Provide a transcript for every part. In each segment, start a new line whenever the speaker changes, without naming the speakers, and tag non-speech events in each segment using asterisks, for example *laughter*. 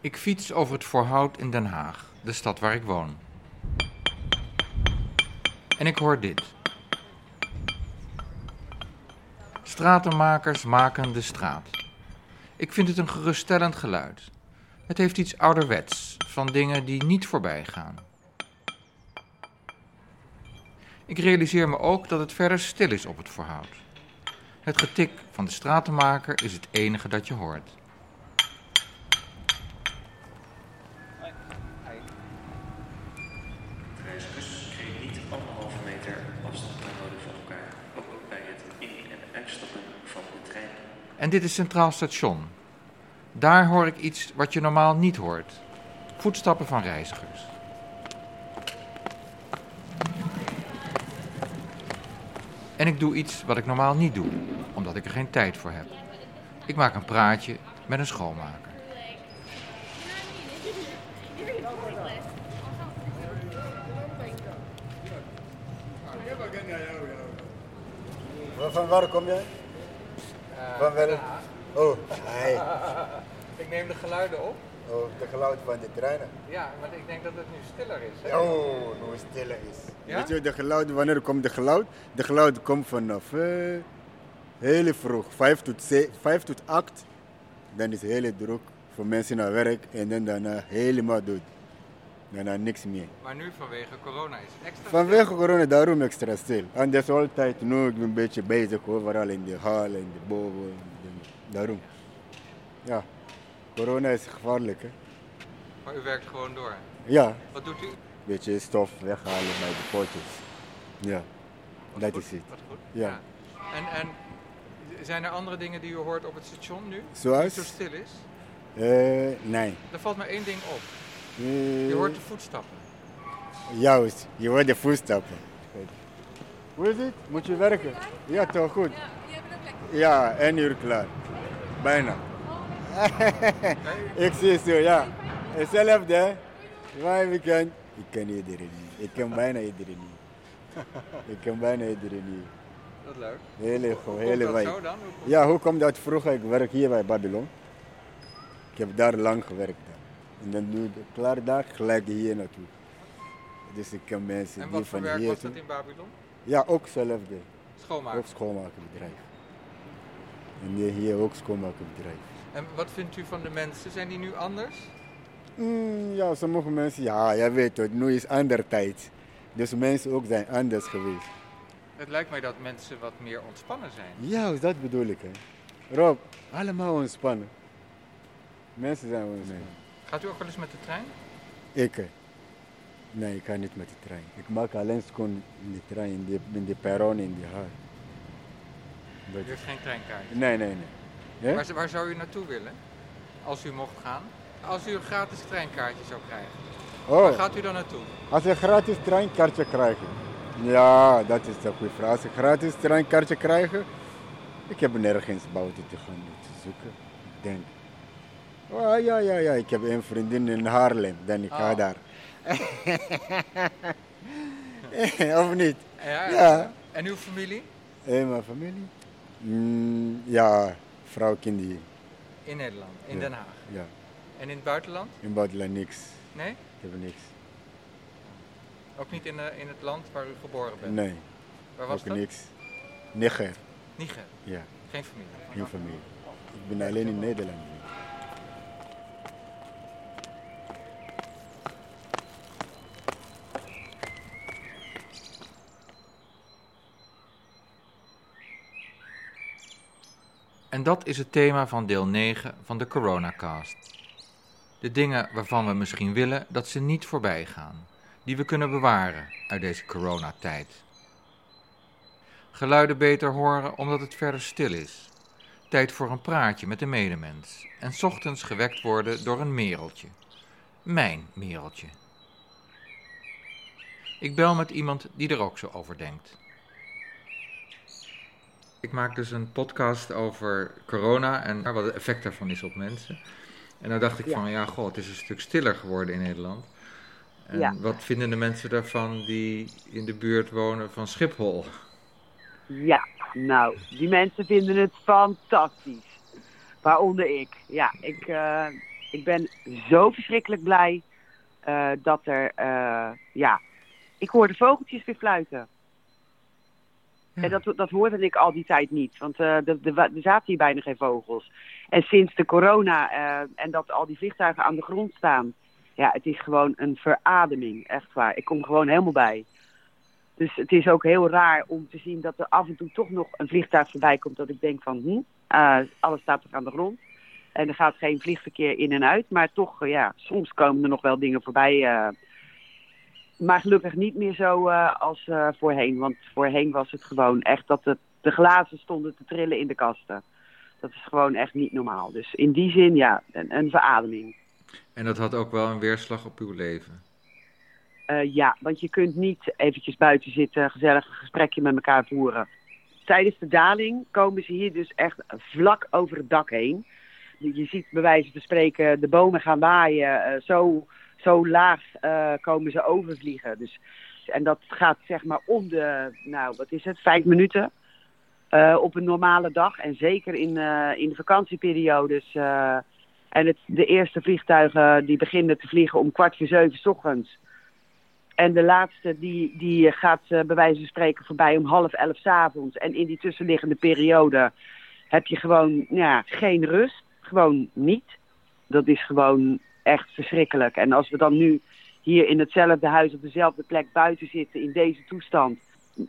Ik fiets over het Voorhout in Den Haag, de stad waar ik woon. En ik hoor dit. Stratenmakers maken de straat. Ik vind het een geruststellend geluid. Het heeft iets ouderwets, van dingen die niet voorbij gaan. Ik realiseer me ook dat het verder stil is op het Voorhout. Het getik van de stratenmaker is het enige dat je hoort.
En
dit is Centraal Station. Daar hoor ik iets wat je normaal niet hoort: voetstappen van reizigers. En ik doe iets wat ik normaal niet doe, omdat ik er geen tijd voor heb. Ik maak een praatje met een schoonmaker.
Van waar kom jij? Van welk? Oh.
Ik neem de geluiden op.
oh, de geluid van de treinen.
Ja, maar ik denk dat het nu stiller is.
Oh, nu stiller is.
Ja?
Weet je, de geluid, wanneer komt de geluid? De geluid komt vanaf eh, heel vroeg, 5 tot, 7, 5 tot 8. Dan is het heel druk voor mensen naar werk en dan daarna helemaal dood. Daarna niks meer.
Maar nu vanwege corona is het extra
Vanwege corona daarom extra stil. En dat is altijd nu, ik ben een beetje bezig overal in de hal en de boven. Daarom. Ja, corona is gevaarlijk hè.
Maar u werkt gewoon door.
Ja,
Wat doet u?
een beetje stof weghalen bij de potjes. Ja, dat
goed,
is het.
Wat goed.
Ja.
En, en zijn er andere dingen die u hoort op het station nu?
Zoals?
Die zo stil is?
Eh, nee.
Er valt maar één ding op.
Eh,
Je hoort de voetstappen.
Juist, je hoort de voetstappen. Hoe is het? Moet je werken? Ja, toch goed. Ja, één uur klaar. Bijna. *laughs* ik zie zo, ja. Hetzelfde, hè? Mijn weekend. Ik ken iedereen niet. Ik ken bijna iedereen niet. *laughs* ik ken bijna iedereen niet.
Dat is leuk.
Hele,
Hoe
hele?
Hoe komt-
Ja, hoe komt dat? Vroeger, ik werk hier bij Babylon. Ik heb daar lang gewerkt. En dan nu klaar daar, gelijk hier naartoe. Dus ik ken mensen
En
die
wat voor
van
werk
hier
was dat in Babylon?
Ja, ook hetzelfde.
Schoonmaken.
Ook schoonmakenbedrijf. En hier- hier ook schoonmakenbedrijf.
En wat vindt u van de mensen? Zijn die nu anders?
Mm, ja, sommige mensen, ja, jij weet het, nu is andere tijd. Dus mensen ook zijn anders geweest.
Het lijkt mij dat mensen wat meer ontspannen zijn.
Ja, dat bedoel ik. Hè. Rob, allemaal ontspannen. Mensen zijn ontspannen.
Gaat u ook wel eens met de trein?
Ik? hè. Nee, ik ga niet met de trein. Ik maak alleen schoon in de trein, in de, in de perron, in de haar. Dat-
U heeft geen treinkaart.
Nee, nee, nee.
Waar, waar zou u naartoe willen? Als u mocht gaan? Als u een gratis treinkaartje zou krijgen. Waar
Oh,
gaat u dan naartoe?
als je een gratis treinkaartje krijgt. Ja, dat is een goede vraag. Als een gratis treinkaartje krijgt, ik heb nergens buiten te gaan te zoeken. Ik denk. Oh, ja, ja, ja. Ik heb een vriendin in Haarlem, dan ik ga
Oh.
daar. *laughs* of niet?
Ja,
Ja.
En uw familie?
En mijn familie? Mm, ja, vrouw, kinderen.
In Nederland, in
Ja.
Den Haag.
Ja,
En in het buitenland?
in buitenland niks.
Nee?
Ik heb niks.
Ook niet in, eh, in het land waar u geboren bent?
Nee,
Waar was
ook
dat?
niks. Niger,
Niger.
ja,
Geen familie.
geen familie. Ik ben alleen in Nederland.
En dat is het thema van deel 9 van de Coronacast. De dingen waarvan we misschien willen dat ze niet voorbij gaan, die we kunnen bewaren uit deze coronatijd. Geluiden beter horen omdat het verder stil is. Tijd voor een praatje met de medemens en ochtends gewekt worden door een mereltje. Mijn mereltje. Ik bel met iemand die er ook zo over denkt. Ik maak dus een podcast over corona en wat het effect daarvan is op mensen. En dan dacht ik van, ja, goh, het is een stuk stiller geworden in Nederland. En
Ja.
wat vinden de mensen daarvan die in de buurt wonen van Schiphol?
Ja, nou, die mensen vinden het fantastisch. Waaronder ik. Ja, ik, eh, Ik ben zo verschrikkelijk blij eh, dat er, eh, ja, ik hoor de vogeltjes weer fluiten.
Ja.
Dat, dat hoorde ik al die tijd niet, want eh, er, zaten hier bijna geen vogels. En sinds de corona eh, en dat al die vliegtuigen aan de grond staan, ja, het is gewoon een verademing, echt waar. Ik kom gewoon helemaal bij. Dus het is ook heel raar om te zien dat er af en toe toch nog een vliegtuig voorbij komt. Dat ik denk van, hm, eh, alles staat toch aan de grond. En er gaat geen vliegverkeer in en uit. Maar toch, ja, soms komen er nog wel dingen voorbij. Maar gelukkig niet meer zo eh, als eh, voorheen. Want voorheen was het gewoon echt dat de, de glazen stonden te trillen in de kasten. Dat is gewoon echt niet normaal. Dus in die zin, ja, een, een verademing.
En dat had ook wel een weerslag op uw leven.
Eh, ja, want je kunt niet eventjes buiten zitten, gezellig een gesprekje met elkaar voeren. Tijdens de daling komen ze hier dus echt vlak over het dak heen. Je ziet bij wijze van spreken de bomen gaan waaien. zo, zo laag eh, komen ze overvliegen. Dus, en dat gaat zeg maar om de, nou wat is het, vijf minuten eh, op een normale dag. En zeker in, eh, in de vakantieperiodes. en het, de eerste vliegtuigen die beginnen te vliegen om kwart voor zeven 's ochtends. En de laatste die, die gaat bij wijze van spreken voorbij om half elf 's avonds. En in die tussenliggende periode heb je gewoon ja, geen rust. Gewoon niet. Dat is gewoon echt verschrikkelijk. En als we dan nu hier in hetzelfde huis op dezelfde plek buiten zitten in deze toestand.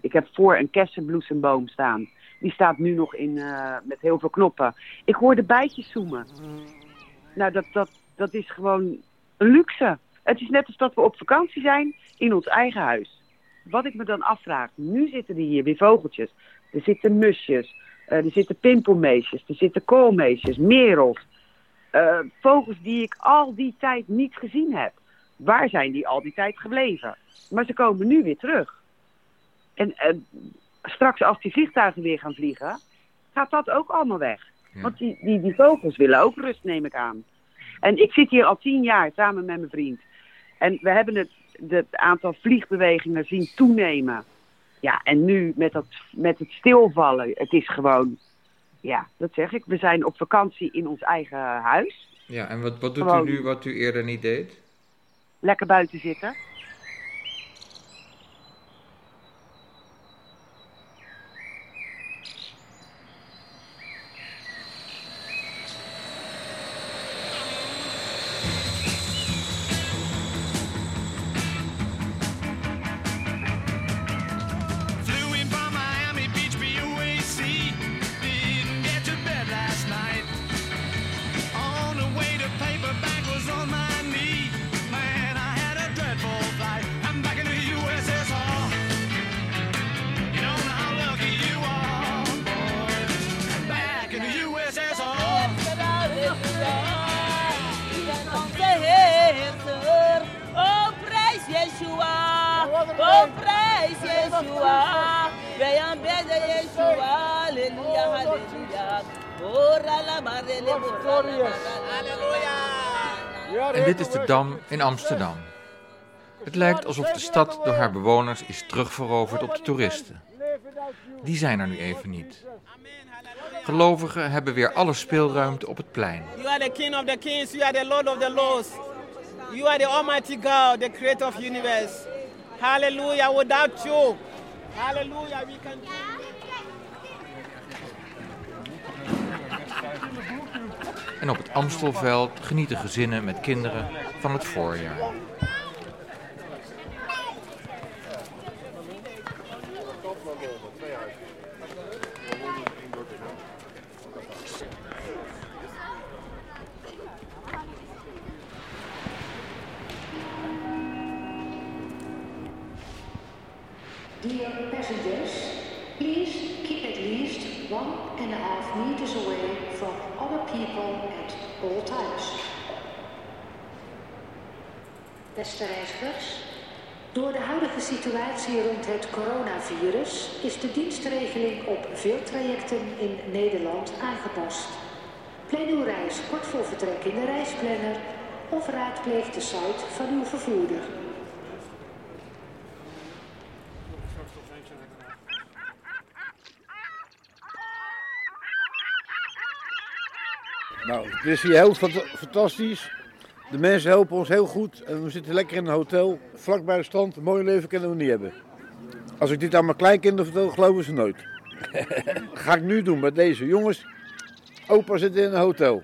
Ik heb voor een kersenbloesemboom staan. Die staat nu nog in, eh, met heel veel knoppen. Ik hoor de bijtjes zoemen. Nou, dat, dat, dat is gewoon een luxe. Het is net als dat we op vakantie zijn in ons eigen huis. Wat ik me dan afvraag, nu zitten er hier weer vogeltjes. Er zitten musjes, eh, er zitten pimpelmeesjes, er zitten koolmeesjes, merels. Eh, vogels die ik al die tijd niet gezien heb. Waar zijn die al die tijd gebleven? Maar ze komen nu weer terug. En eh, straks als die vliegtuigen weer gaan vliegen, gaat dat ook allemaal weg.
Ja.
Want die, die, die vogels willen ook rust, neem ik aan. En ik zit hier al tien jaar samen met mijn vriend. En we hebben het, het aantal vliegbewegingen zien toenemen. Ja, en nu met, dat, met het stilvallen, het is gewoon, ja, dat zeg ik. We zijn op vakantie in ons eigen huis.
Ja, en wat, wat doet
Gewoon.
u nu wat u eerder niet deed?
Lekker buiten zitten.
Dam in Amsterdam. Het lijkt alsof de stad door haar bewoners is terugveroverd op de toeristen. Die zijn er nu even niet. Gelovigen hebben weer alle speelruimte op het plein.
You are the King of the kings. You are the Lord of the lords. You are the Almighty God, the Creator of the universe. Hallelujah. Without you, Hallelujah, we can.
En op het Amstelveld genieten gezinnen met kinderen van het voorjaar.
Dear passengers, please keep at least one and a half meters away from other people at all times. Beste reizigers, door de huidige situatie rond het coronavirus is de dienstregeling op veel trajecten in Nederland aangepast. Plan uw reis kort voor vertrek in de reisplanner of raadpleeg de site van uw vervoerder.
Nou, het is hier heel fant- fantastisch. De mensen helpen ons heel goed en we zitten lekker in een hotel, vlak bij de strand. Een mooi leven kunnen we niet hebben. Als ik dit aan mijn kleinkinderen vertel, geloven ze nooit. *laughs* Ga ik nu doen met deze jongens. Opa zit in een hotel.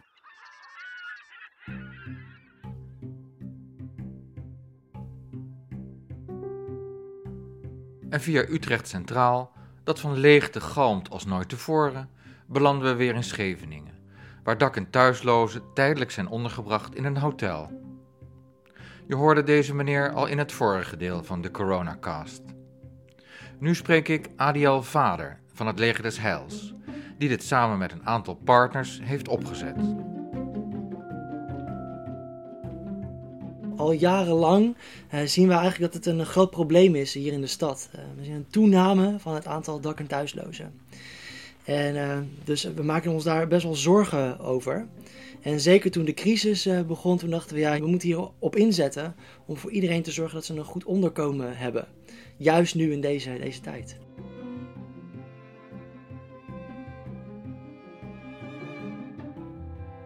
En via Utrecht Centraal, dat van leegte galmt als nooit tevoren, belanden we weer in Scheveningen, waar dak- en thuislozen tijdelijk zijn ondergebracht in een hotel. Je hoorde deze meneer al in het vorige deel van de Coronacast. Nu spreek ik Adiel Vader van het Leger des Heils, die dit samen met een aantal partners heeft opgezet.
Al jarenlang eh, zien we eigenlijk dat het een groot probleem is hier in de stad. Eh, we zien een toename van het aantal dak- en thuislozen. En eh, dus we maken ons daar best wel zorgen over. En zeker toen de crisis eh, begon, toen dachten we, ja, we moeten hierop inzetten om voor iedereen te zorgen dat ze een goed onderkomen hebben. Juist nu in deze, deze tijd.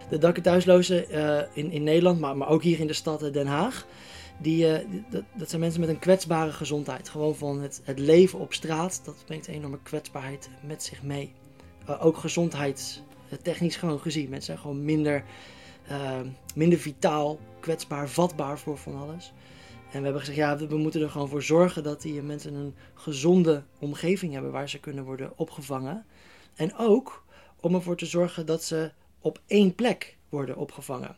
De dak- en thuislozen eh, in, in Nederland, maar, maar ook hier in de stad Den Haag. Die- dat, dat zijn mensen met een kwetsbare gezondheid. Gewoon van het, het leven op straat, dat brengt een enorme kwetsbaarheid met zich mee. Eh, ook gezondheidstechnisch gewoon gezien. Mensen zijn gewoon minder, eh, minder vitaal, kwetsbaar, vatbaar voor van alles. En we hebben gezegd, ja, we moeten er gewoon voor zorgen dat die mensen een gezonde omgeving hebben waar ze kunnen worden opgevangen. En ook om ervoor te zorgen dat ze op één plek worden opgevangen.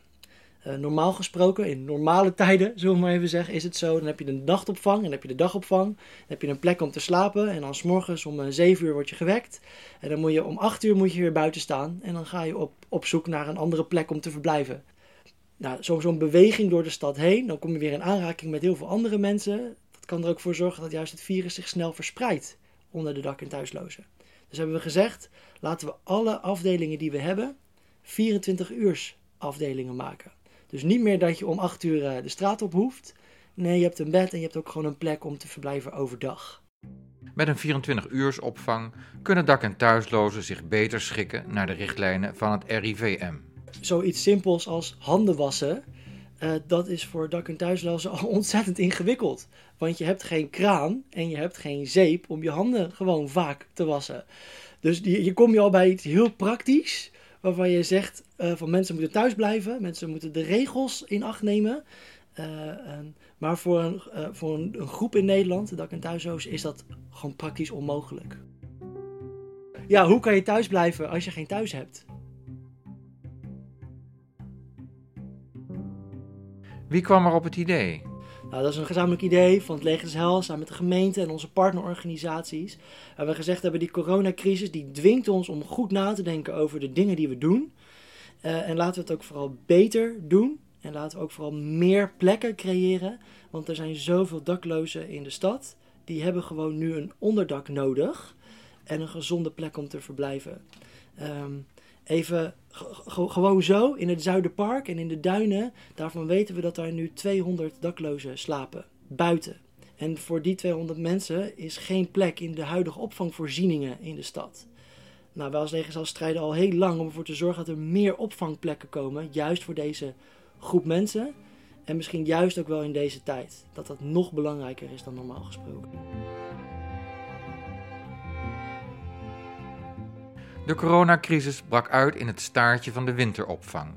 Eh, normaal gesproken, in normale tijden, zullen we maar even zeggen, is het zo. Dan heb je de nachtopvang en dan heb je de dagopvang. Dan heb je een plek om te slapen en dan 's morgens om eh, 7 uur word je gewekt. En dan moet je om 8 uur moet je weer buiten staan. En dan ga je op, op zoek naar een andere plek om te verblijven. Nou, zo- zo'n beweging door de stad heen, dan kom je weer in aanraking met heel veel andere mensen. Dat kan er ook voor zorgen dat juist het virus zich snel verspreidt onder de dak- en thuislozen. Dus hebben we gezegd, laten we alle afdelingen die we hebben 24 uurs afdelingen maken. Dus niet meer dat je om 8 uur eh, de straat op hoeft. Nee, je hebt een bed en je hebt ook gewoon een plek om te verblijven overdag.
Met een 24-uurs opvang kunnen dak- en thuislozen zich beter schikken naar de richtlijnen van het RIVM.
Zoiets simpels als handen wassen, eh, dat is voor dak- en thuislozen al *laughs* ontzettend ingewikkeld. Want je hebt geen kraan en je hebt geen zeep om je handen gewoon vaak te wassen. Dus die, je kom je al bij iets heel praktisch, waarvan je zegt eh, van mensen moeten thuis blijven, mensen moeten de regels in acht nemen. Eh, en- maar voor, een, eh, voor een, groep in Nederland, de dak- en thuislozen, is dat gewoon praktisch onmogelijk. Ja, hoe kan je thuis blijven als je geen thuis hebt?
Wie kwam er op het idee?
Nou, dat is een gezamenlijk idee van het Leger des samen met de gemeente en onze partnerorganisaties. En we gezegd hebben, die coronacrisis die dwingt ons om goed na te denken over de dingen die we doen. Eh, en laten we het ook vooral beter doen. En laten we ook vooral meer plekken creëren. Want er zijn zoveel daklozen in de stad. Die hebben gewoon nu een onderdak nodig. En een gezonde plek om te verblijven. Ehm, even ge- ge- gewoon zo in het Zuiderpark en in de duinen. Daarvan weten we dat daar nu 200 daklozen slapen. Buiten. En voor die 200 mensen is geen plek in de huidige opvangvoorzieningen in de stad. Nou, wij als Leger zal strijden al heel lang om ervoor te zorgen dat er meer opvangplekken komen. Juist voor deze groep mensen. En misschien juist ook wel in deze tijd. Dat dat nog belangrijker is dan normaal gesproken.
De coronacrisis brak uit in het staartje van de winteropvang,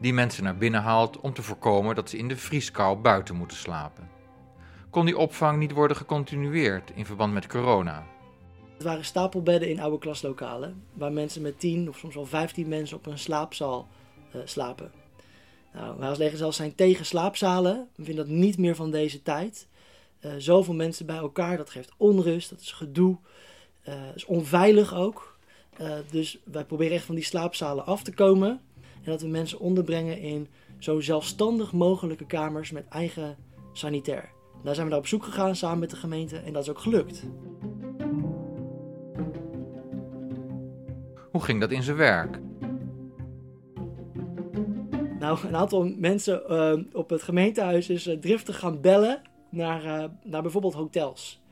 die mensen naar binnen haalt om te voorkomen dat ze in de vrieskou buiten moeten slapen. Kon die opvang niet worden gecontinueerd in verband met corona?
Het waren stapelbedden in oude klaslokalen, waar mensen met 10 of soms wel 15 mensen op een slaapzaal eh, slapen. Nou, zelfs zijn tegen slaapzalen. We vinden dat niet meer van deze tijd. Eh, zoveel mensen bij elkaar, dat geeft onrust, dat is gedoe, eh is onveilig ook. Eh, dus wij proberen echt van die slaapzalen af te komen. En dat we mensen onderbrengen in zo zelfstandig mogelijke kamers met eigen sanitair. Daar zijn we naar op zoek gegaan samen met de gemeente en dat is ook gelukt.
Hoe ging dat in zijn werk?
Nou, een aantal mensen eh, op het gemeentehuis is eh, driftig gaan bellen naar, naar bijvoorbeeld hotels.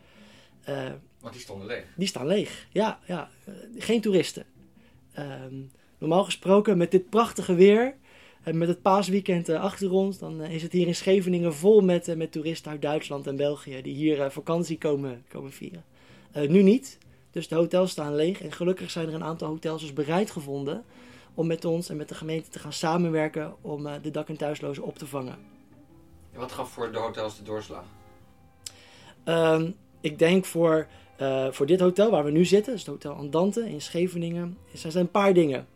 Eh,
Want die stonden leeg.
die staan leeg. Ja, ja. eh, geen toeristen. Ehm, Normaal gesproken met dit prachtige weer en met het paasweekend eh, achter ons, dan eh, is het hier in Scheveningen vol met, eh, met toeristen uit Duitsland en België die hier eh, vakantie komen, komen vieren. Eh, nu niet, dus de hotels staan leeg en gelukkig zijn er een aantal hotels dus bereid gevonden om met ons en met de gemeente te gaan samenwerken om eh, de dak- en thuislozen op te vangen.
Wat gaf voor de hotels de doorslag?
Ehm, ik denk voor, eh, voor dit hotel waar we nu zitten, dus het Hotel Andante in Scheveningen, is- er zijn een paar dingen.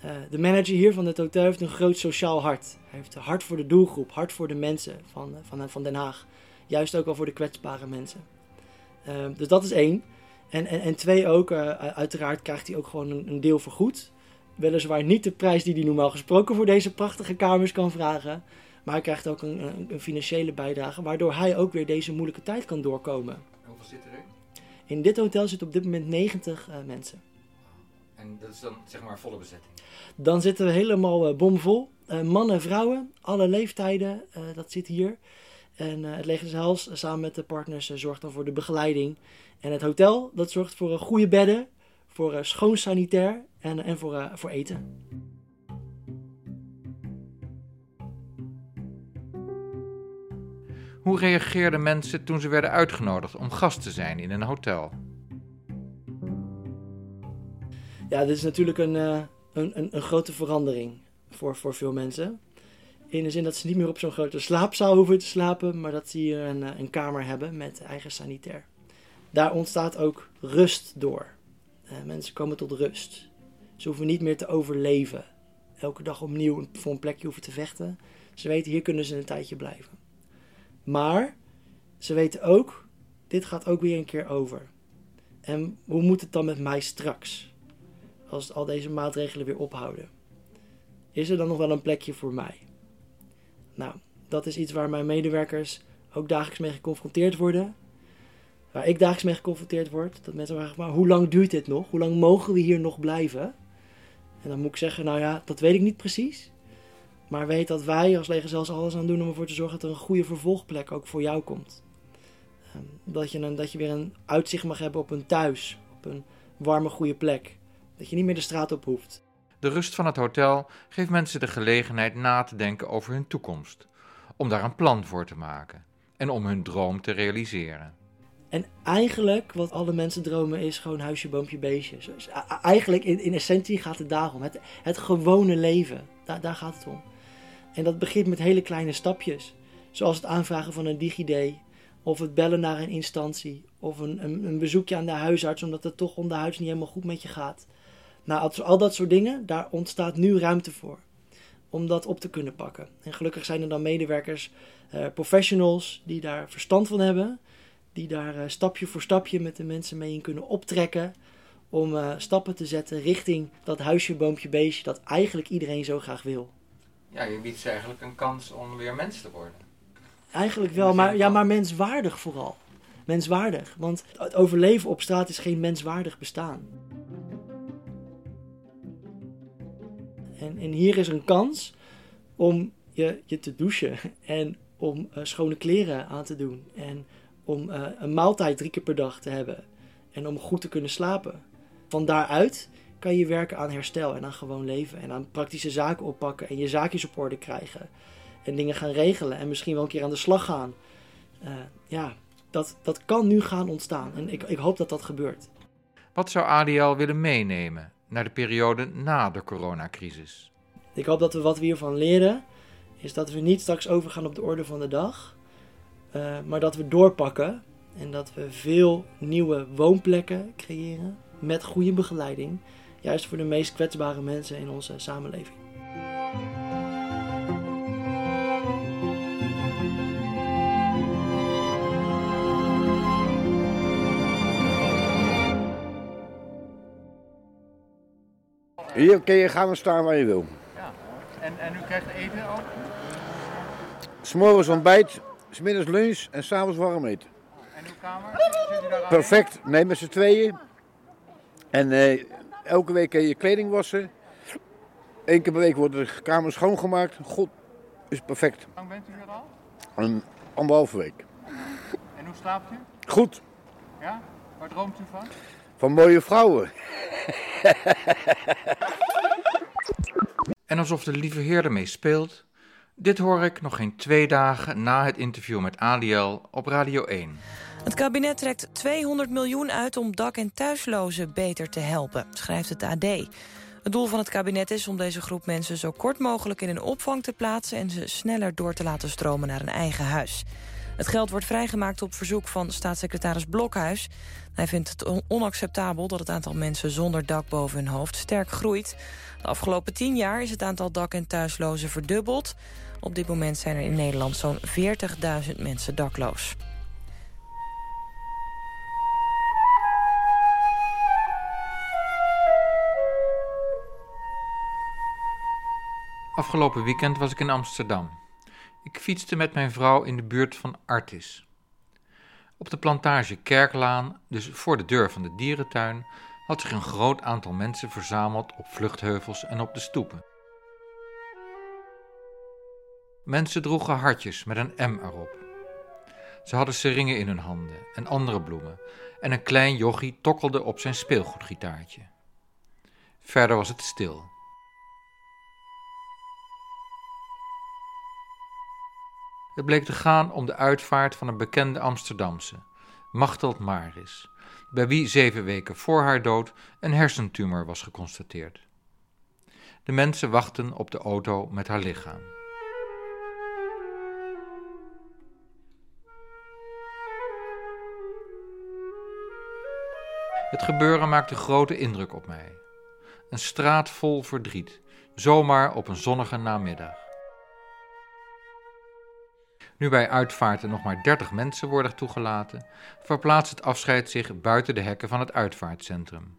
Eh, de manager hier van het hotel heeft een groot sociaal hart. Hij heeft hart voor de doelgroep, hart voor de mensen van, eh, van, van Den Haag. Juist ook al voor de kwetsbare mensen. Dus dat is één. En, en, en twee ook, uiteraard krijgt hij ook gewoon een, een deel vergoed. Weliswaar niet de prijs die hij normaal gesproken voor deze prachtige kamers kan vragen. Maar hij krijgt ook een, een, een financiële bijdrage, waardoor hij ook weer deze moeilijke tijd kan doorkomen.
Hoeveel zit erin?
In dit hotel zitten op dit moment 90 eh, mensen.
En dat is dan zeg maar volle bezetting.
Dan zitten we helemaal eh, bomvol. Eh, mannen, vrouwen, alle leeftijden, dat zit hier. En het Leger des Heils samen met de partners zorgt dan voor de begeleiding. En het hotel, dat zorgt voor goede bedden, voor schoon sanitair en, en voor, voor eten.
Hoe reageerden mensen toen ze werden uitgenodigd om gast te zijn in een hotel?
Ja, dit is natuurlijk een, eh, een, een, een grote verandering voor, voor veel mensen. In de zin dat ze niet meer op zo'n grote slaapzaal hoeven te slapen, maar dat ze hier een, eh, een kamer hebben met eigen sanitair. Daar ontstaat ook rust door. Eh, mensen komen tot rust. Ze hoeven niet meer te overleven. Elke dag opnieuw voor een plekje hoeven te vechten. Ze weten, hier kunnen ze een tijdje blijven. Maar ze weten ook, dit gaat ook weer een keer over. En hoe moet het dan met mij straks? Als al deze maatregelen weer ophouden. Is er dan nog wel een plekje voor mij? Nou, dat is iets waar mijn medewerkers ook dagelijks mee geconfronteerd worden. Waar ik dagelijks mee geconfronteerd word. Dat mensen vragen, maar hoe lang duurt dit nog? Hoe lang mogen we hier nog blijven? En dan moet ik zeggen, nou ja, dat weet ik niet precies. Maar weet dat wij als leger zelfs alles aan doen om ervoor te zorgen dat er een goede vervolgplek ook voor jou komt. Ehm, Dat je, een, dat je weer een uitzicht mag hebben op een thuis. Op een warme, goede plek. Dat je niet meer de straat op hoeft.
De rust van het hotel geeft mensen de gelegenheid na te denken over hun toekomst, om daar een plan voor te maken en om hun droom te realiseren.
En eigenlijk, wat alle mensen dromen, is gewoon huisje, boompje, beestje. Eigenlijk, in, in essentie gaat het daarom. Het, het gewone leven. Daar, daar gaat het om. En dat begint met hele kleine stapjes. Zoals het aanvragen van een DigiD. Of het bellen naar een instantie. Of een, een, een bezoekje aan de huisarts, omdat het toch onderhuids niet helemaal goed met je gaat. Nou, al- al dat soort dingen, daar ontstaat nu ruimte voor. Om dat op te kunnen pakken. En gelukkig zijn er dan medewerkers, eh, professionals, die daar verstand van hebben die daar eh, stapje voor stapje met de mensen mee in kunnen optrekken. Om eh, stappen te zetten richting dat huisje, boompje, beestje dat eigenlijk iedereen zo graag wil.
Ja, je biedt ze eigenlijk een kans om weer mens te worden.
Eigenlijk wel, maar, ja, maar menswaardig vooral. Menswaardig, want het overleven op straat is geen menswaardig bestaan. En, en hier is een kans om je, je te douchen en om eh, schone kleren aan te doen. En om eh, een maaltijd drie keer per dag te hebben. En om goed te kunnen slapen. Van daaruit kan je werken aan herstel en aan gewoon leven. En aan praktische zaken oppakken en je zaakjes op orde krijgen. En dingen gaan regelen en misschien wel een keer aan de slag gaan. Eh, ja, dat, dat kan nu gaan ontstaan. En ik, ik hoop dat dat gebeurt.
Wat zou ADL willen meenemen naar de periode na de coronacrisis?
Ik hoop dat we wat we hiervan leren, is dat we niet straks overgaan op de orde van de dag, eh, maar dat we doorpakken en dat we veel nieuwe woonplekken creëren met goede begeleiding, juist voor de meest kwetsbare mensen in onze samenleving.
Hier kun je gaan staan waar je wil.
Ja. En, en u krijgt eten ook?
S'morgens ontbijt, smiddags lunch en s'avonds warm eten.
En uw kamer? Zit u daar alleen?
Perfect, nee met z'n tweeën. En eh, elke week kun je kleding wassen. Eén keer per week wordt de kamer schoongemaakt. God, is perfect.
Hoe lang bent u hier al?
Een anderhalve week.
En hoe slaapt u?
Goed,
Ja? Waar droomt u van?
van mooie vrouwen.
En alsof de lieve Heer ermee speelt, dit hoor ik nog geen twee dagen na het interview met Aliel op Radio 1.
Het kabinet trekt 200 miljoen uit om dak- en thuislozen beter te helpen, schrijft het AD. Het doel van het kabinet is om deze groep mensen zo kort mogelijk in een opvang te plaatsen... en ze sneller door te laten stromen naar een eigen huis. Het geld wordt vrijgemaakt op verzoek van staatssecretaris Blokhuis. Hij vindt het onacceptabel dat het aantal mensen zonder dak boven hun hoofd sterk groeit. De afgelopen tien jaar is het aantal dak- en thuislozen verdubbeld. Op dit moment zijn er in Nederland zo'n 40.000 mensen dakloos.
Afgelopen weekend was ik in Amsterdam. Ik fietste met mijn vrouw in de buurt van Artis. Op de plantage Kerklaan, dus voor de deur van de dierentuin, had zich een groot aantal mensen verzameld op vluchtheuvels en op de stoepen. Mensen droegen hartjes met een M erop. Ze hadden seringen in hun handen en andere bloemen, en een klein jochie tokkelde op zijn speelgoedgitaartje. Verder was het stil. Het bleek te gaan om de uitvaart van een bekende Amsterdamse, Machteld Maris, bij wie zeven weken voor haar dood een hersentumor was geconstateerd. De mensen wachten op de auto met haar lichaam. Het gebeuren maakte grote indruk op mij. Een straat vol verdriet, zomaar op een zonnige namiddag. Nu bij uitvaarten nog maar 30 mensen worden toegelaten, verplaatst het afscheid zich buiten de hekken van het uitvaartcentrum.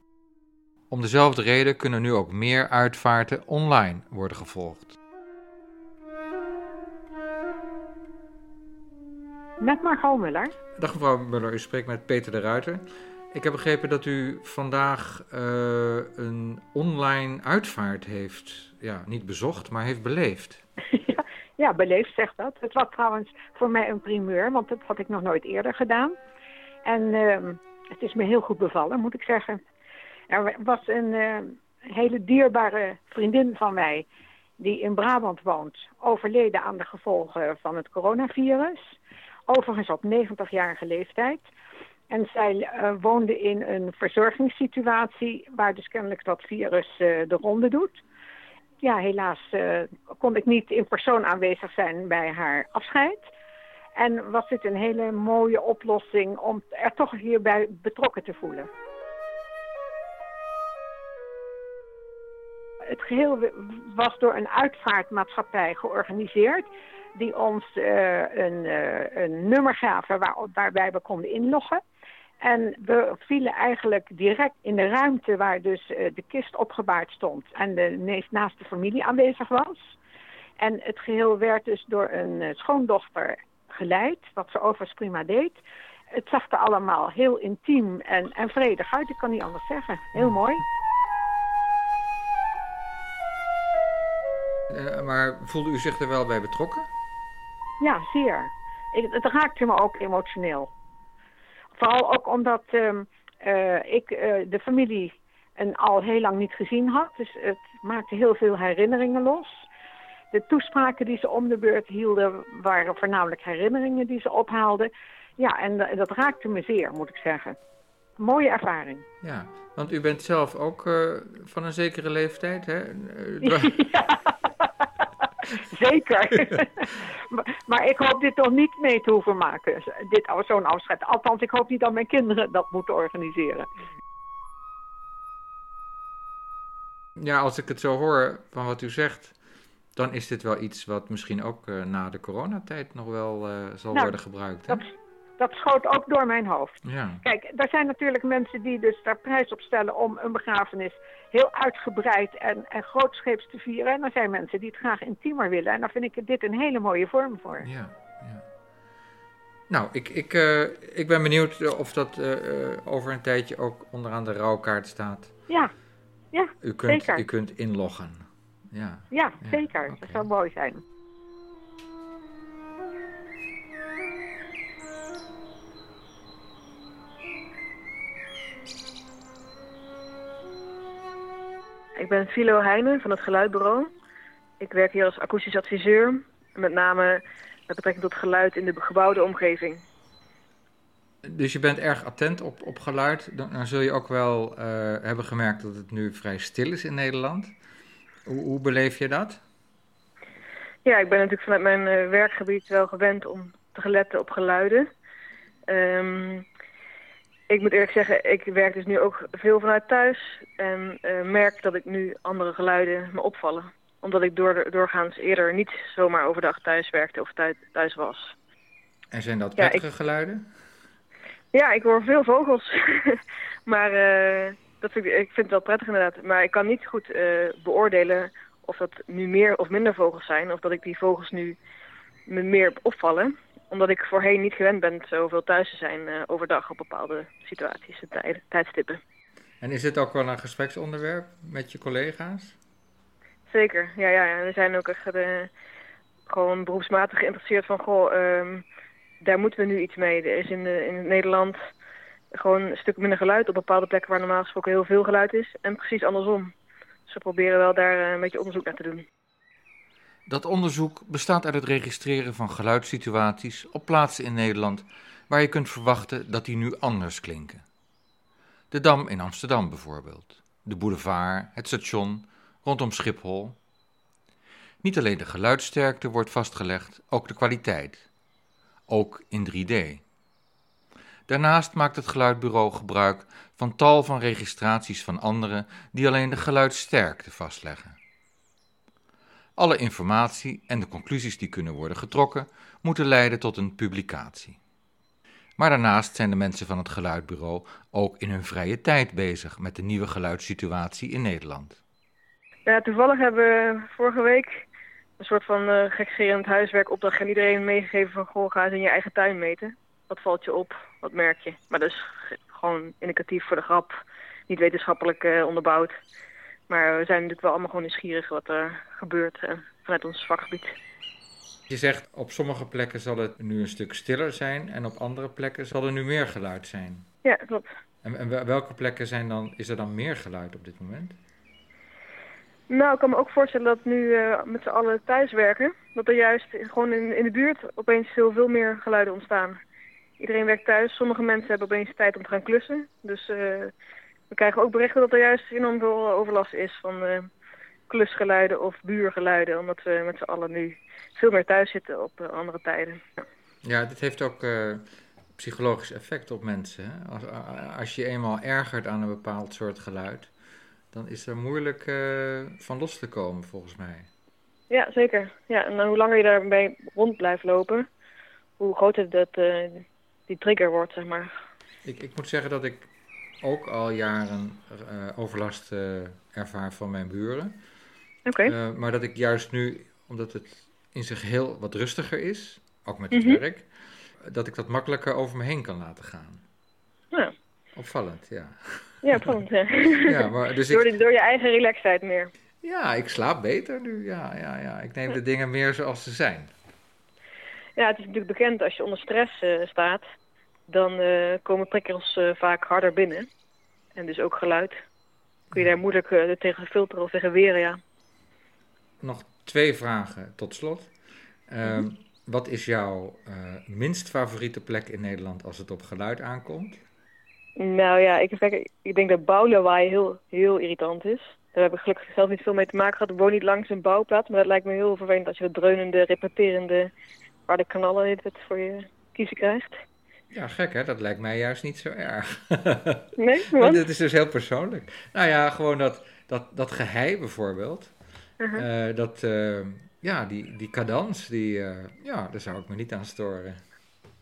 Om dezelfde reden kunnen nu ook meer uitvaarten online worden gevolgd.
Met Margot Muller.
Dag mevrouw Muller, u spreekt met Peter de Ruiter. Ik heb begrepen dat u vandaag uh, een online uitvaart heeft, ja, niet bezocht, maar heeft beleefd.
Ja, beleefd zegt dat. Het was trouwens voor mij een primeur, want dat had ik nog nooit eerder gedaan. En uh, het is me heel goed bevallen, moet ik zeggen. Er was een uh, hele dierbare vriendin van mij, die in Brabant woont, overleden aan de gevolgen van het coronavirus. Overigens op 90-jarige leeftijd. En zij uh, woonde in een verzorgingssituatie waar dus kennelijk dat virus de ronde doet ja, helaas uh, kon ik niet in persoon aanwezig zijn bij haar afscheid. En was dit een hele mooie oplossing om er toch hierbij betrokken te voelen. Het geheel was door een uitvaartmaatschappij georganiseerd die ons uh, een, uh, een nummer gaven waar, waarbij we konden inloggen. En we vielen eigenlijk direct in de ruimte waar dus uh, de kist opgebaard stond en de meest naaste familie aanwezig was. En het geheel werd dus door een uh, schoondochter geleid, wat ze overigens prima deed. Het zag er allemaal heel intiem en, en vredig uit, ik kan niet anders zeggen. Heel mooi.
Uh, maar voelde u zich er wel bij betrokken?
Ja, zeer. Ik, het raakte me ook emotioneel. Vooral ook omdat uh, uh, ik uh, de familie een al heel lang niet gezien had. Dus het maakte heel veel herinneringen los. De toespraken die ze om de beurt hielden waren voornamelijk herinneringen die ze ophaalden. Ja, en dat raakte me zeer, moet ik zeggen. Mooie ervaring.
Ja, want u bent zelf ook uh, van een zekere leeftijd, hè? *laughs*
ja. *laughs* Zeker. *laughs* maar, maar, ik hoop dit toch niet mee te hoeven maken. Dit zo'n afscheid. Althans, ik hoop niet dat mijn kinderen dat moeten organiseren.
Ja, als ik het zo hoor van wat u zegt, dan is dit wel iets wat misschien ook uh, na de coronatijd nog wel uh, zal nou, worden gebruikt. Hè?
Dat, dat schoot ook door mijn hoofd.
Ja.
Kijk, er zijn natuurlijk mensen die dus daar prijs op stellen om een begrafenis heel uitgebreid en, en grootscheeps te vieren. En er zijn mensen die het graag intiemer willen. En daar vind ik dit een hele mooie vorm voor.
Ja, ja. Nou, ik, ik, uh, ik ben benieuwd of dat uh, over een tijdje ook onderaan de rouwkaart staat.
Ja, ja
u kunt,
zeker.
U kunt inloggen. Ja,
ja, ja zeker. Okay. Dat zou mooi zijn.
Ben Philo Heijnen van het Geluidbureau. Ik werk hier als akoestisch adviseur, met name met betrekking tot geluid in de gebouwde omgeving.
Dus je bent erg attent op, op geluid. Dan, dan zul je ook wel eh, hebben gemerkt dat het nu vrij stil is in Nederland. Hoe, hoe beleef je dat?
Ja, ik ben natuurlijk vanuit mijn eh, werkgebied wel gewend om te letten op geluiden. Ehm, ik moet eerlijk zeggen, ik werk dus nu ook veel vanuit thuis. En eh, merk dat ik nu andere geluiden me opvallen. Omdat ik door, doorgaans eerder niet zomaar overdag thuis werkte of thuis, thuis was.
En zijn dat
Ja,
prettige geluiden?
Ja, ik hoor veel vogels. *laughs* maar eh, dat vind ik, ik vind het wel prettig inderdaad. Maar ik kan niet goed eh, beoordelen of dat nu meer of minder vogels zijn. Of dat ik die vogels nu me meer opvallen. Omdat ik voorheen niet gewend ben zoveel thuis te zijn eh, overdag op bepaalde situaties en tijden, tijdstippen.
En is dit ook wel een gespreksonderwerp met je collega's?
Zeker, ja, ja, ja. We zijn ook echt eh, gewoon beroepsmatig geïnteresseerd van, goh, ehm, daar moeten we nu iets mee. Er is in, de, in Nederland gewoon een stuk minder geluid op bepaalde plekken waar normaal gesproken heel veel geluid is. En precies andersom. Dus we proberen wel daar eh, een beetje onderzoek naar te doen.
Dat onderzoek bestaat uit het registreren van geluidssituaties op plaatsen in Nederland waar je kunt verwachten dat die nu anders klinken. De Dam in Amsterdam bijvoorbeeld, de boulevard, het station, rondom Schiphol. Niet alleen de geluidsterkte wordt vastgelegd, ook de kwaliteit. Ook in 3D. Daarnaast maakt het geluidbureau gebruik van tal van registraties van anderen die alleen de geluidsterkte vastleggen. Alle informatie en de conclusies die kunnen worden getrokken moeten leiden tot een publicatie. Maar daarnaast zijn de mensen van het geluidbureau ook in hun vrije tijd bezig met de nieuwe geluidssituatie in Nederland.
Ja, toevallig hebben we vorige week een soort van eh gekscherend huiswerkopdracht aan iedereen meegegeven van, goh, ga eens in je eigen tuin meten. Wat valt je op? Wat merk je? Maar ge- gewoon indicatief voor de grap, niet wetenschappelijk eh, onderbouwd. Maar we zijn natuurlijk wel allemaal gewoon nieuwsgierig wat er gebeurt eh, vanuit ons vakgebied.
Je zegt op sommige plekken zal het nu een stuk stiller zijn en op andere plekken zal er nu meer geluid zijn.
Ja, klopt.
En, en wel- welke plekken zijn dan, is er dan meer geluid op dit moment?
Nou, ik kan me ook voorstellen dat nu eh, met z'n allen thuiswerken, dat er juist gewoon in, in de buurt opeens heel veel meer geluiden ontstaan. Iedereen werkt thuis, sommige mensen hebben opeens tijd om te gaan klussen. Dus eh, we krijgen ook berichten dat er juist enorm veel overlast is van eh, klusgeluiden of buurgeluiden, omdat we met z'n allen nu veel meer thuis zitten op eh, andere tijden. Ja.
Dit heeft ook eh, psychologisch effect op mensen. Hè? Als, als je eenmaal ergert aan een bepaald soort geluid, dan is er moeilijk van los te komen, volgens mij.
Ja, zeker. Ja, en hoe langer je daarbij rond blijft lopen, hoe groter dat, die trigger wordt, zeg maar.
Ik, ik moet zeggen dat ik ook al jaren eh, overlast eh, ervaar van mijn buren.
Oké.
Eh, maar dat ik juist nu, omdat het in zijn geheel wat rustiger is, ook met het
Mhm.
werk, dat ik dat makkelijker over me heen kan laten gaan.
Ja,
Opvallend, ja.
ja spannend. Ja. *laughs*
Ja, maar dus ik-
door, die- door je eigen relaxedheid meer.
Ja, ik slaap beter nu. Ja, ja, ja. Ik neem de dingen meer zoals ze zijn.
Ja, het is natuurlijk bekend als je onder stress staat, dan eh, komen prikkels eh, vaak harder binnen. En dus ook geluid. Kun je daar moeilijk eh, tegen filteren of tegen weren, ja.
Nog twee vragen tot slot. Ehm, Wat is jouw minst favoriete plek in Nederland als het op geluid aankomt?
Nou ja, ik, ik, ik denk dat bouwlawaai heel, heel irritant is. Daar heb ik gelukkig zelf niet veel mee te maken gehad. Ik woon niet langs een bouwplaats, maar dat lijkt me heel vervelend als je dat dreunende, repeterende, harde knallen heet het voor je kiezen krijgt.
Ja, gek hè? Dat lijkt mij juist niet zo erg.
Nee? *laughs* Wat?
dit is dus heel persoonlijk. Nou ja, gewoon dat, dat, dat gehei bijvoorbeeld.
Uh-huh.
Eh, dat, eh, ja, die, die cadans, die, eh, ja, daar zou ik me niet aan storen.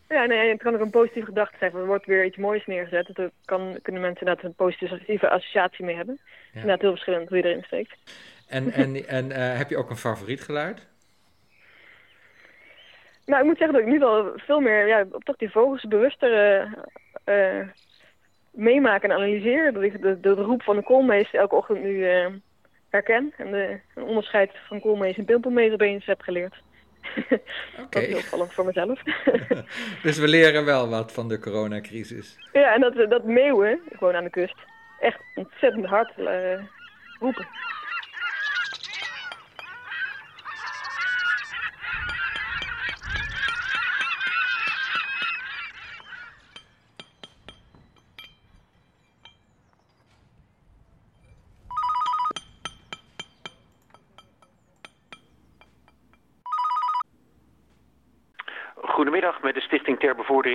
Ja, nee, het kan ook een positieve gedachte zijn. Er wordt weer iets moois neergezet. Daar kan, kunnen mensen inderdaad een positieve associatie mee hebben. Inderdaad heel verschillend hoe je erin steekt.
En, en, en heb je ook een favoriet geluid?
Nou, ik moet zeggen dat ik nu wel veel meer, ja, op toch die vogels bewuster eh, meemaak en analyseer. Dat ik de, de, roep van de koolmees elke ochtend nu eh, herken. En de, een onderscheid van koolmees en pimpelmees opeens heb geleerd. *laughs* Dat is heel opvallend voor mezelf. *laughs* *laughs*
Dus we leren wel wat van de coronacrisis.
ja, en dat, dat meeuwen, gewoon aan de kust, echt ontzettend hard eh, roepen.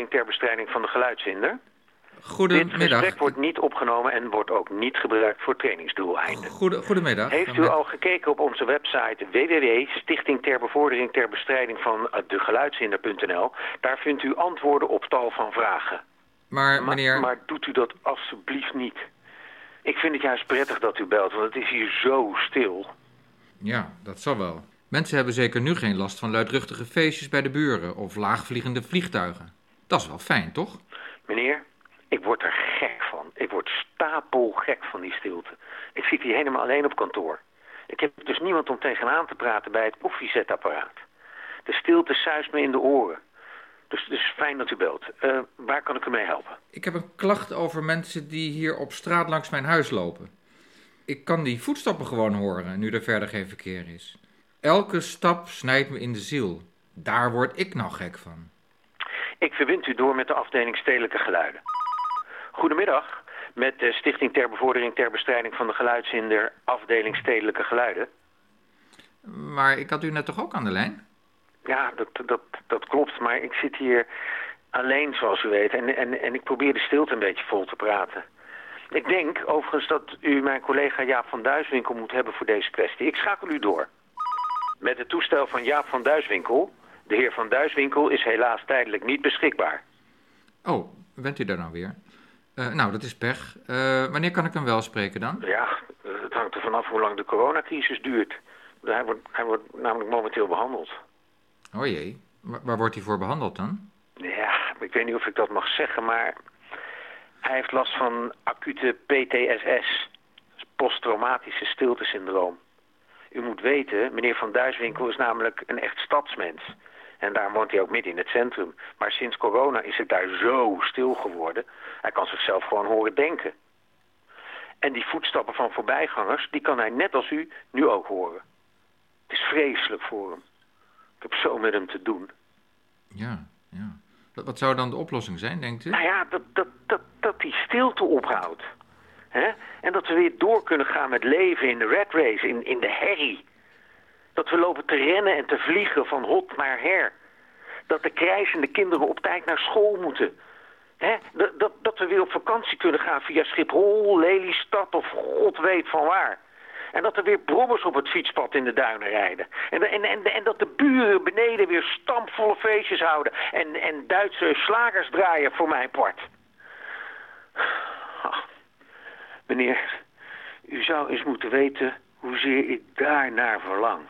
Ter Bestrijding van de Geluidshinder. Dit
Goedemiddag.
gesprek wordt niet opgenomen en wordt ook niet gebruikt voor trainingsdoeleinden.
Goede, goedemiddag.
Heeft u al gekeken op onze website www.stichting ter bevordering ter bestrijding van eh, de geluidshinder.nl? Daar vindt u antwoorden op tal van vragen.
Maar
Maar,
meneer...
maar doet u dat alstublieft niet. Ik vind het juist prettig dat u belt, want het is hier zo stil.
Ja, dat zal wel. Mensen hebben zeker nu geen last van luidruchtige feestjes bij de buren of laagvliegende vliegtuigen. Dat is wel fijn, toch?
Meneer, ik word er gek van. Ik word stapelgek van die stilte. Ik zit hier helemaal alleen op kantoor. Ik heb dus niemand om tegenaan te praten bij het koffiezetapparaat. De stilte suist me in de oren. Dus, dus fijn dat u belt. Eh, waar kan ik u mee helpen?
Ik heb een klacht over mensen die hier op straat langs mijn huis lopen. Ik kan die voetstappen gewoon horen, nu er verder geen verkeer is. Elke stap snijdt me in de ziel. Daar word ik nou gek van.
Ik verbind u door met de afdeling Stedelijke Geluiden. Goedemiddag, met de Stichting ter Bevordering ter Bestrijding van de Geluidshinder, afdeling Stedelijke Geluiden.
Maar ik had u net toch ook aan de lijn?
Ja, dat, dat, dat klopt, maar ik zit hier alleen, zoals u weet, en, en, en ik probeer de stilte een beetje vol te praten. Ik denk overigens dat u mijn collega Jaap van Duiswinkel moet hebben voor deze kwestie. Ik schakel u door. Met het toestel van Jaap van Duiswinkel. De heer van Duiswinkel is helaas tijdelijk niet beschikbaar.
Oh, bent u daar nou weer? Eh, nou, dat is pech. Eh, wanneer kan ik hem wel spreken dan?
Ja, het hangt er vanaf hoe lang de coronacrisis duurt. Hij wordt, hij wordt namelijk momenteel behandeld.
Oh jee, Wa- waar wordt hij voor behandeld dan?
Ja, ik weet niet of ik dat mag zeggen, maar hij heeft last van acute PTSS, posttraumatische stiltesyndroom. U moet weten, meneer Van Duiswinkel is namelijk een echt stadsmens. En daar woont hij ook midden in het centrum. Maar sinds corona is het daar zo stil geworden. Hij kan zichzelf gewoon horen denken. En die voetstappen van voorbijgangers, die kan hij net als u nu ook horen. Het is vreselijk voor hem. Ik heb zo met hem te doen.
Ja, ja. Wat, zou dan de oplossing zijn, denkt u?
Nou ja, dat, dat, dat, dat die stilte ophoudt. Hè? En dat we weer door kunnen gaan met leven in de red race, in, in de herrie. Dat we lopen te rennen en te vliegen van hot naar her. Dat de krijzende kinderen op tijd naar school moeten. Hè? Dat, dat, dat we weer op vakantie kunnen gaan via Schiphol, Lelystad of god weet van waar. En dat er weer brommers op het fietspad in de duinen rijden. En, en, en, en dat de buren beneden weer stampvolle feestjes houden. En, en Duitse slagers draaien voor mijn part. Ah, meneer, u zou eens moeten weten hoezeer ik daarnaar verlang.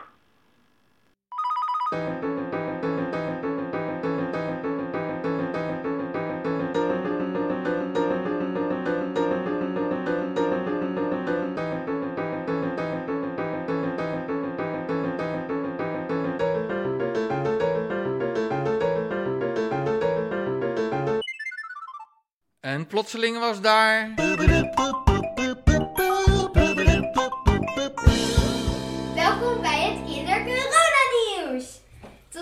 En plotseling was daar...
Welkom bij het Kindercorona-nieuws.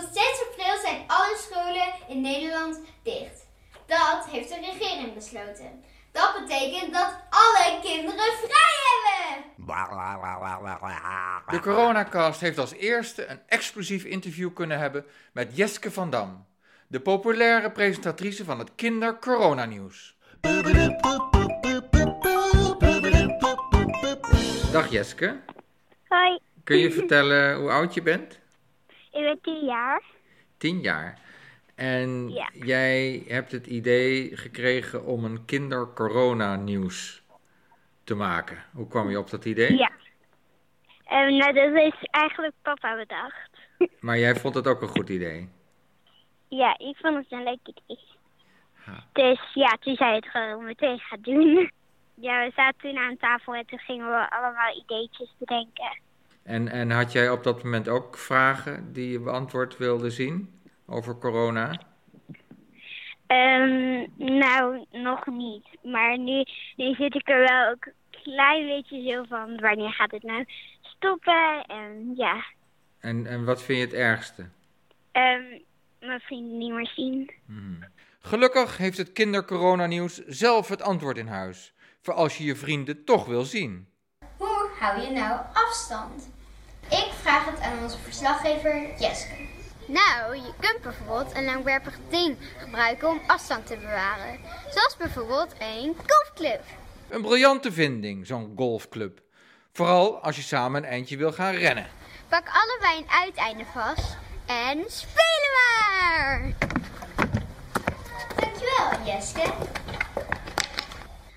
Tot 6 april zijn alle scholen in Nederland dicht. Dat heeft de regering besloten. Dat betekent dat alle kinderen vrij hebben.
De Coronacast heeft als eerste een exclusief interview kunnen hebben met Jeske van Dam, de populaire presentatrice van het Kinder Corona Nieuws. Dag Jeske,
Hoi,
kun je vertellen hoe oud je bent?
Ik ben 10 jaar.
Tien jaar. En
Ja.
jij hebt het idee gekregen om een Kinder Corona Nieuws te maken. Hoe kwam je op dat idee?
Ja. Nou, dat is eigenlijk papa bedacht. *laughs*
Maar jij vond het ook een goed idee.
Ja, ik vond het een leuk idee. Dus ja, toen zei het gewoon meteen gaan doen. *laughs* Ja, we zaten toen aan tafel en toen gingen we allemaal ideetjes bedenken.
En, en had jij op dat moment ook vragen die je beantwoord wilde zien over corona?
Ehm, nou, nog niet. Maar nu, nu zit ik er wel ook een klein beetje zo van, wanneer gaat het nou stoppen? En ja,
En, en wat vind je het ergste?
ehm, mijn vrienden niet meer zien.
Gelukkig heeft het kindercoronanieuws zelf het antwoord in huis. Voor als je je vrienden toch wil zien.
Hou je nou afstand? Ik vraag het aan onze verslaggever Jeske. Nou, je kunt bijvoorbeeld een langwerpig ding gebruiken om afstand te bewaren. Zoals bijvoorbeeld een golfclub.
Een briljante vinding, zo'n golfclub. Vooral als je samen een eindje wil gaan rennen.
Pak allebei een uiteinde vast en spelen maar! Dankjewel, Jeske.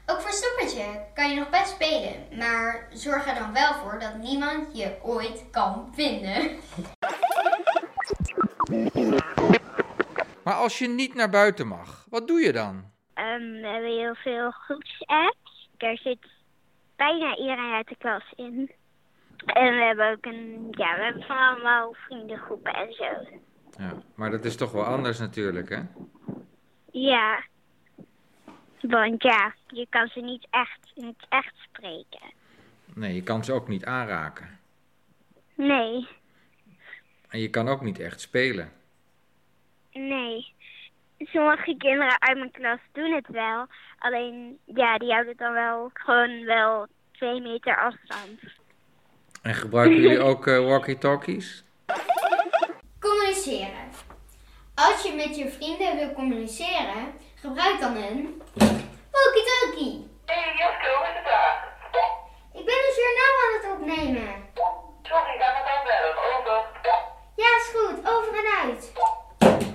Ook voor stoppertje kan je nog best spelen, maar zorg er dan wel voor dat niemand je ooit kan vinden.
Maar als je niet naar buiten mag, wat doe je dan?
Ehm, we hebben heel veel groepsapps. Daar zit bijna iedereen uit de klas in. En we hebben ook een, ja, we hebben van allemaal vriendengroepen en zo.
Ja, maar dat is toch wel anders natuurlijk, hè?
Ja. Want ja, je kan ze niet echt, niet echt spreken.
Nee, je kan ze ook niet aanraken.
Nee,
En je kan ook niet echt spelen.
nee. Sommige kinderen uit mijn klas doen het wel. Alleen, ja, die houden dan wel gewoon wel twee meter afstand.
En gebruiken jullie *laughs* ook eh, walkie-talkies?
Communiceren. Als je met je vrienden wil communiceren, gebruik dan een walkie-talkie. Hey Jasko, hoe is het daar? Ik ben een journaal aan het opnemen. Sorry, ik ga met aanbellen. Over. Ja, is goed. Over en uit.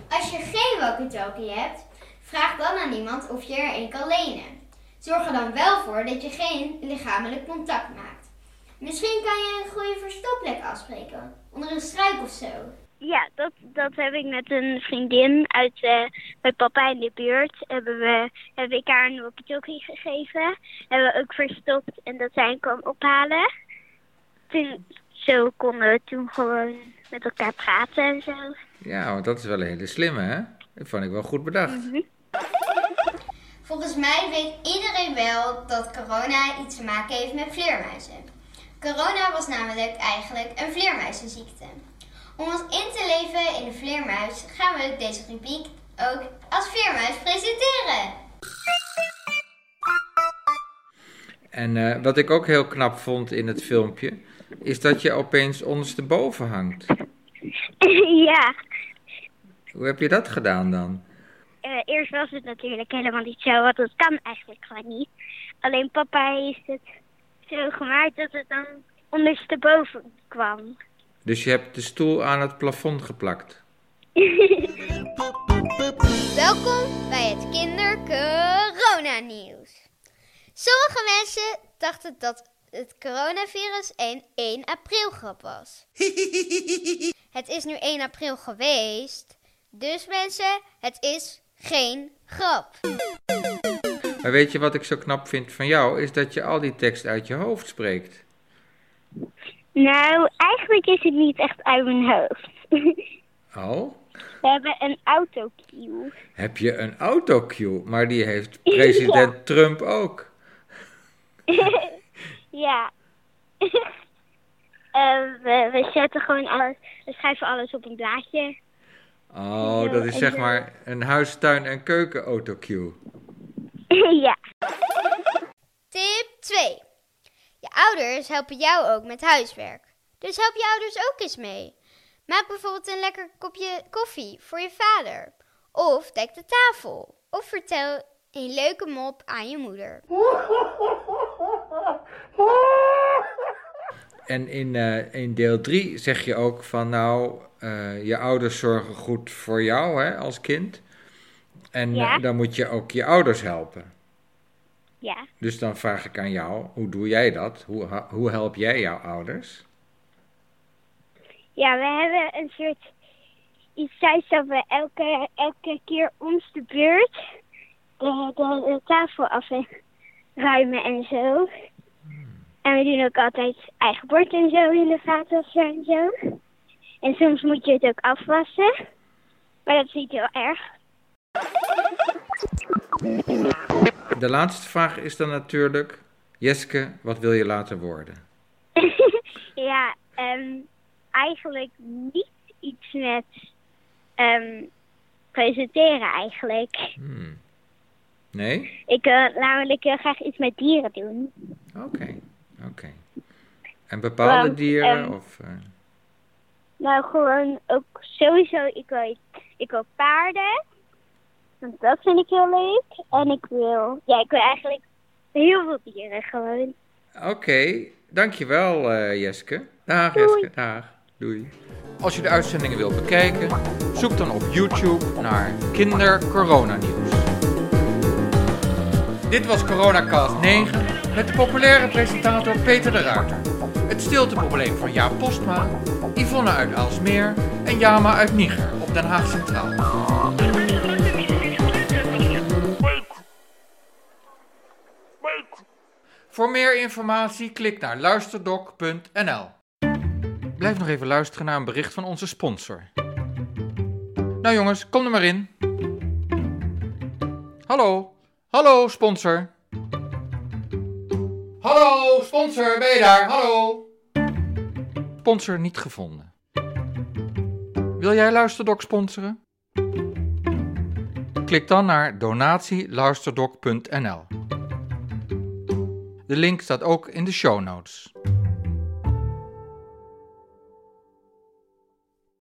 Als je geen walkie-talkie hebt, vraag dan aan iemand of je er een kan lenen. Zorg er dan wel voor dat je geen lichamelijk contact maakt. Misschien kan je een goede verstopplek afspreken. Onder een struik of zo.
Ja, dat, dat heb ik met een vriendin uit eh bij papa in de buurt. Hebben we, heb ik haar een walkie-talkie gegeven. Hebben we ook verstopt en dat zij hem kwam ophalen. Toen, zo konden we toen gewoon met elkaar praten en zo.
Ja, want dat is wel een hele slimme, hè? Dat vond ik wel goed bedacht.
Volgens mij weet iedereen wel dat corona iets te maken heeft met vleermuizen. Corona was namelijk eigenlijk een vleermuizenziekte. Om ons in te leven in de vleermuis gaan we deze rubriek ook als vleermuis presenteren.
En eh, wat ik ook heel knap vond in het filmpje, is dat je opeens ondersteboven hangt. *laughs*
ja,
Hoe heb je dat gedaan dan?
eh, eerst was het natuurlijk helemaal niet zo, want dat kan eigenlijk gewoon niet. Alleen papa heeft het zo gemaakt dat het dan ondersteboven kwam.
Dus je hebt de stoel aan het plafond geplakt. *laughs*
Welkom bij het kinder-corona-nieuws. Sommige mensen dachten dat het coronavirus een 1 april grap was. *laughs* het is nu 1 april geweest, dus mensen, het is geen grap.
Maar weet je wat ik zo knap vind van jou? Is dat je al die tekst uit je hoofd spreekt.
Nou, eigenlijk is het niet echt uit mijn hoofd. *laughs*
Oh?
We hebben een autocue.
Heb je een autocue? Maar die heeft *laughs* president Trump ook. *laughs*
ja. Eh, we, we zetten gewoon alles, we schrijven alles op een blaadje.
Oh, dat is zeg maar een huis, tuin en keuken autocue.
ja.
Tip 2. Je ouders helpen jou ook met huiswerk. Dus help je ouders ook eens mee. Maak bijvoorbeeld een lekker kopje koffie voor je vader. Of dek de tafel. Of vertel een leuke mop aan je moeder. *laughs*
En in, eh, in deel 3 zeg je ook van nou, eh, je ouders zorgen goed voor jou hè, als kind. En
Ja.
dan moet je ook je ouders helpen.
Ja.
Dus dan vraag ik aan jou, hoe doe jij dat? Hoe, hoe help jij jouw ouders?
Ja, we hebben een soort iets thuis dat we elke, elke keer ons de beurt de, de, de tafel afruimen en zo. En we doen ook altijd eigen bord en zo in de vaatwasser en zo. En soms moet je het ook afwassen. Maar dat is niet heel erg.
De laatste vraag is dan natuurlijk, Jeske, wat wil je later worden? *laughs*
ja, ehm, eigenlijk niet iets met ehm, presenteren eigenlijk.
Hmm. Nee?
Ik wil namelijk heel graag iets met dieren doen.
Oké, oké. En bepaalde
Want,
dieren?
ehm,
of, eh,
Nou, gewoon ook sowieso, ik wil, ik wil paarden. Want dat vind ik heel leuk. En ik wil, ja, ik wil eigenlijk heel veel dieren gewoon.
Oké, dankjewel uh, Jeske. Dag Jeske, dag. Doei. Als je de uitzendingen wilt bekijken, zoek dan op YouTube naar Kinder Corona Nieuws. Dit was Coronacast 9 met de populaire presentator Peter de Ruiter. Het stilteprobleem van Jaap Postma, Yvonne uit Aalsmeer en Jama uit Niger op Den Haag Centraal. Voor meer informatie klik naar luisterdoc.nl. Blijf nog even luisteren naar een bericht van onze sponsor. Nou jongens, kom er maar in. Hallo, hallo sponsor. Hallo sponsor, ben je daar? Hallo. Sponsor niet gevonden. Wil jij Luisterdoc sponsoren? Klik dan naar donatieluisterdoc.nl. De link staat ook in de show notes.